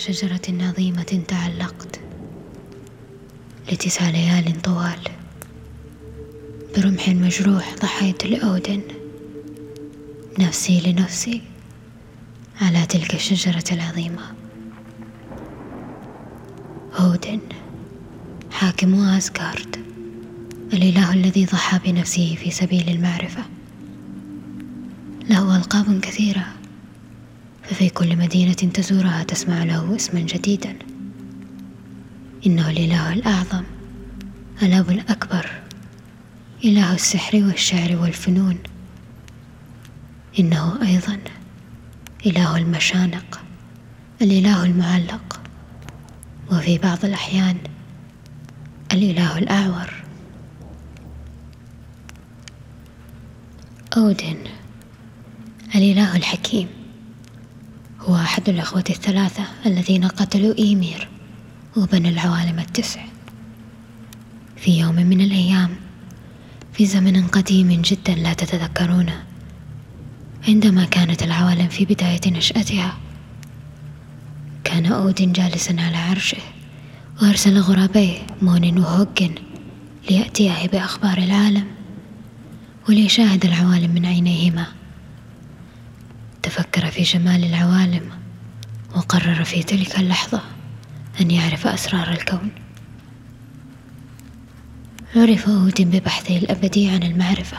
شجرة عظيمة تعلقت لتسع ليال طوال. برمح مجروح ضحيت لأودن نفسي لنفسي على تلك الشجرة العظيمة. أودن حاكم أسغارد الإله الذي ضحى بنفسه في سبيل المعرفة. له ألقاب كثيرة. ففي كل مدينة تزورها تسمع له اسما جديدا. إنه الإله الأعظم الأب الأكبر إله السحر والشعر والفنون. إنه أيضا إله المشانق الإله المعلق. وفي بعض الأحيان الإله الأعور. أودن الإله الحكيم. هو أحد الأخوة الثلاثة الذين قتلوا إيمير وبنى العوالم التسع. في يوم من الأيام في زمن قديم جدا لا تتذكرونه عندما كانت العوالم في بداية نشأتها كان أودن جالسا على عرشه وأرسل غرابيه مون وهوجن ليأتيه بأخبار العالم وليشاهد العوالم من عينيهما. تفكر في جمال العوالم وقرر في تلك اللحظة أن يعرف أسرار الكون. عرف أودن ببحثه الأبدي عن المعرفة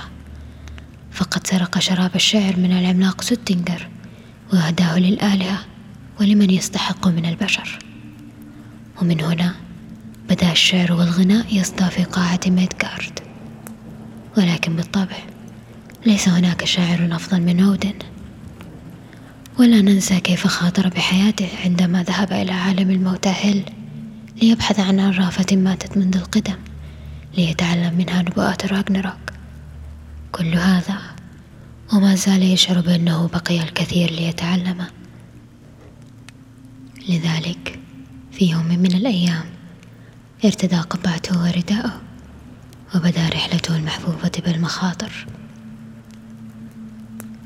فقد سرق شراب الشعر من العملاق ستنجر وأهداه للآلهة ولمن يستحق من البشر. ومن هنا بدأ الشعر والغناء يصدى في قاعة ميدغارد. ولكن بالطبع ليس هناك شاعر أفضل من أودن ولا ننسى كيف خاطر بحياته عندما ذهب إلى عالم الموتى هيل ليبحث عن عرافة ماتت منذ القدم ليتعلم منها نبوءات راغنروك كل هذا وما زال يشعر بأنه بقي الكثير ليتعلمه. لذلك في يوم من الأيام ارتدى قبعته ورداءه وبدأ رحلته المحفوفة بالمخاطر.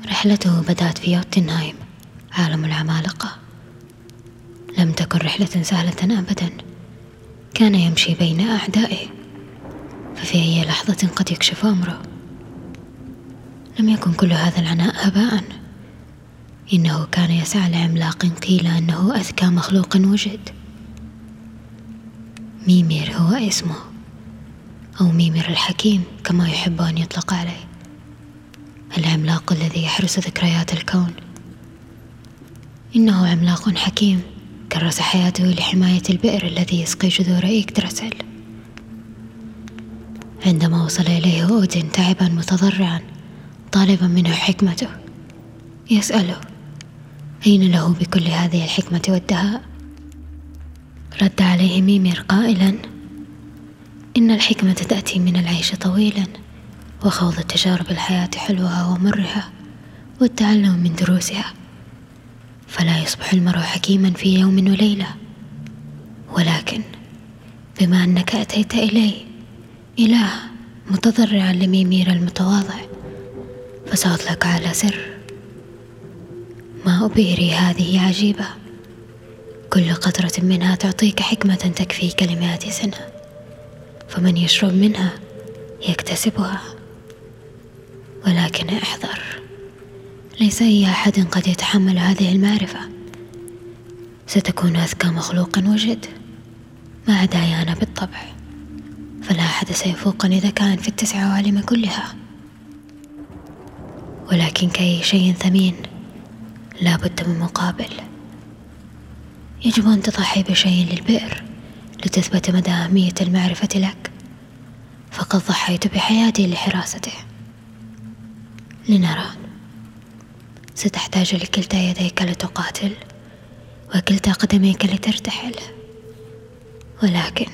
رحلته بدأت في يوتنهايم. عالم العمالقة. لم تكن رحلة سهلة أبدا. كان يمشي بين أعدائه. ففي أي لحظة قد يكشف أمره. لم يكن كل هذا العناء هباء. إنه كان يسعى لعملاق قيل أنه أذكى مخلوق وجد. ميمير هو اسمه. أو ميمير الحكيم كما يحب أن يطلق عليه. العملاق الذي يحرس ذكريات الكون. إنه عملاق حكيم. كرس حياته لحماية البئر الذي يسقي جذور إيغدراسيل عندما وصل إليه أودين تعبا متضرعا طالبا منه حكمته. يسأله أين له بكل هذه الحكمة والدهاء؟ رد عليه ميمير قائلا إن الحكمة تأتي من العيش طويلا وخوض تجارب الحياة حلوها ومرها والتعلم من دروسها. فلا يصبح المرء حكيما في يوم وليلة. ولكن بما أنك أتيت إلي إله متضرعا لميمير المتواضع فسأطلق على سر. ما أبيري هذه عجيبة. كل قطرة منها تعطيك حكمة تكفيك لمئة سنة. فمن يشرب منها يكتسبها. ولكن احذر. ليس أي أحد قد يتحمل هذه المعرفة. ستكون أذكى مخلوق وجد. ما عداي أنا بالطبع. فلا أحد سيفوقني ذكاء في التسع عوالم كلها. ولكن كأي شيء ثمين لا بد من مقابل. يجب أن تضحي بشيء للبئر لتثبت مدى أهمية المعرفة لك. فقد ضحيت بحياتي لحراسته. لنرى. ستحتاج لكلتا يديك لتقاتل وكلتا قدميك لترتحل. ولكن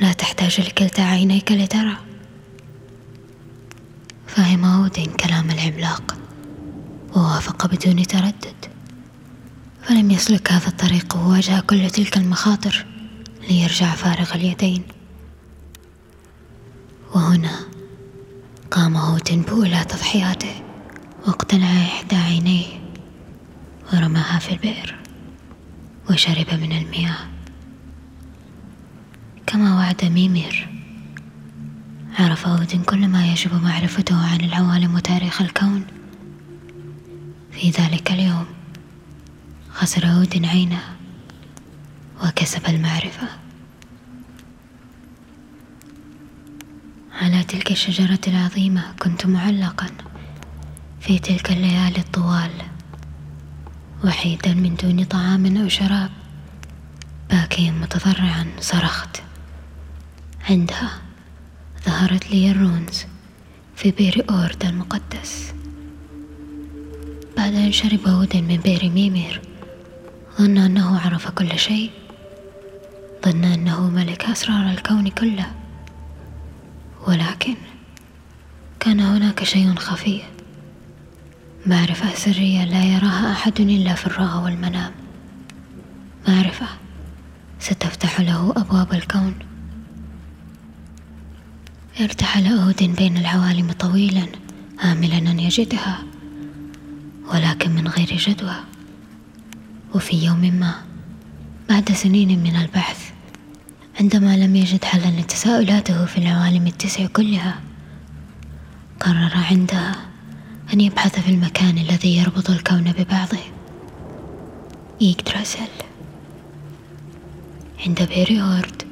لا تحتاج لكلتا عينيك لترى. فهم أودين كلام العملاق ووافق بدون تردد. فلم يسلك هذا الطريق وواجه كل تلك المخاطر ليرجع فارغ اليدين. وهنا قام هوتن بأولى تضحياته. واقتلع إحدى عينيه ورماها في البئر وشرب من المياه. كما وعد ميمير عرف أودن كل ما يجب معرفته عن العوالم وتاريخ الكون في ذلك اليوم خسر أودن عينه وكسب المعرفة. على تلك الشجرة العظيمة كنت معلقا. في تلك الليالي الطوال وحيدا من دون طعام أو شراب. باكيا متضرعا صرخت. عندها ظهرت لي الرونز في بئر أورد المقدس. بعد أن شرب هود من بئر ميمير ظن أنه عرف كل شيء. ظن أنه ملك أسرار الكون كله. ولكن كان هناك شيء خفي. معرفة سرية لا يراها أحد إلا في الرؤى والمنام. معرفة ستفتح له أبواب الكون. ارتحل أودن بين العوالم طويلا آملا أن يجدها ولكن من غير جدوى. وفي يوم ما بعد سنين من البحث عندما لم يجد حلا لتساؤلاته في العوالم التسع كلها قرر عندها أن يبحث في المكان الذي يربط الكون ببعضه. يغدراسل عند بير هورد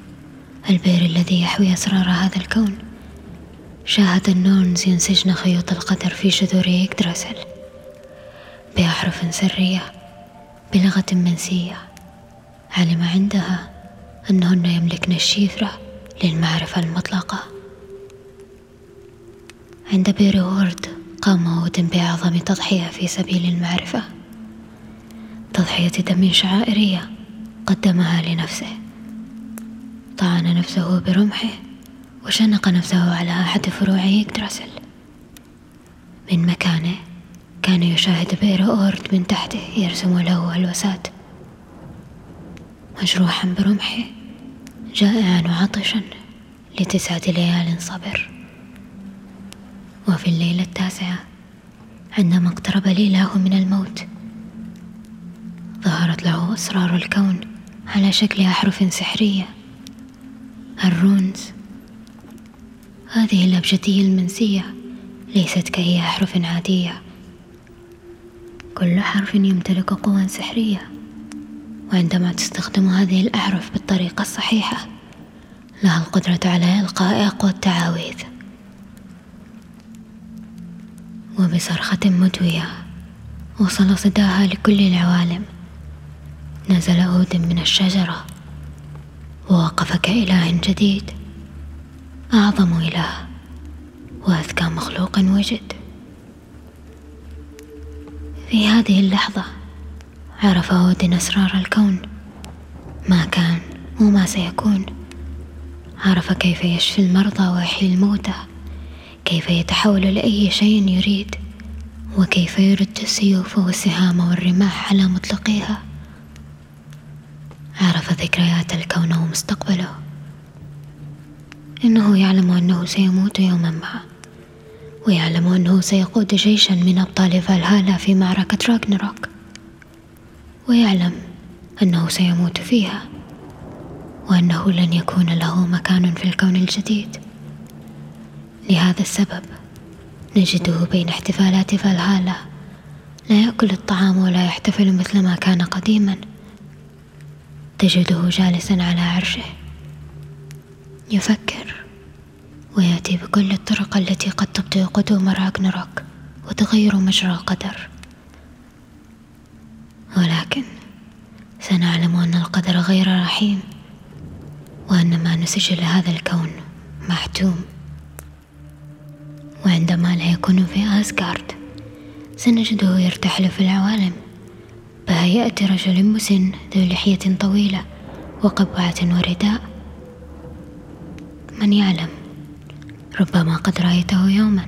البير الذي يحوي أسرار هذا الكون شاهد النورنز ينسجن خيوط القدر في جذور يغدراسل بأحرف سرية بلغة منسية علم عندها أنهن يملكن الشفرة للمعرفة المطلقة. عند بير هورد قام أودن بأعظم تضحية في سبيل المعرفة. تضحية دم شعائرية قدمها لنفسه. طعن نفسه برمحه وشنق نفسه على أحد فروع يكدرسل من مكانه كان يشاهد بئر أورد من تحته يرسم له الوسات مجروحا برمحه جائعا وعطشا لتسعة ليال صبر. وفي الليلة التاسعة عندما اقترب ليلاه من الموت ظهرت له أسرار الكون على شكل أحرف سحرية. الرونز هذه الأبجدية المنسية ليست كأي أحرف عادية. كل حرف يمتلك قوى سحرية وعندما تستخدم هذه الأحرف بالطريقة الصحيحة لها القدرة على إلقاء أقوى التعاويذ. وبصرخة مدوية وصل صداها لكل العوالم. نزل أودن من الشجرة ووقف كإله جديد أعظم إله وأذكى مخلوق وجد. في هذه اللحظة عرف أودن أسرار الكون ما كان وما سيكون. عرف كيف يشفي المرضى ويحيي الموتى. كيف يتحول لأي شيء يريد؟ وكيف يرد السيوف والسهام والرماح على مطلقيها؟ عرف ذكريات الكون ومستقبله. إنه يعلم أنه سيموت يوما ما ويعلم أنه سيقود جيشا من أبطال فالهالا في معركة راغنروك ويعلم أنه سيموت فيها وأنه لن يكون له مكان في الكون الجديد. لهذا السبب نجده بين احتفالات فالهالا. لا يأكل الطعام ولا يحتفل مثل ما كان قديما. تجده جالسا على عرشه. يفكر ويأتي بكل الطرق التي قد تبطئ قدوم راغنروك وتغير مجرى القدر ولكن سنعلم أن القدر غير رحيم وأن ما نسج لهذا الكون محتوم. وعندما لا يكون في أسكارد سنجده يرتحل في العوالم. بهيئة رجل مسن ذو لحية طويلة وقبعة ورداء. من يعلم؟ ربما قد رأيته يوما.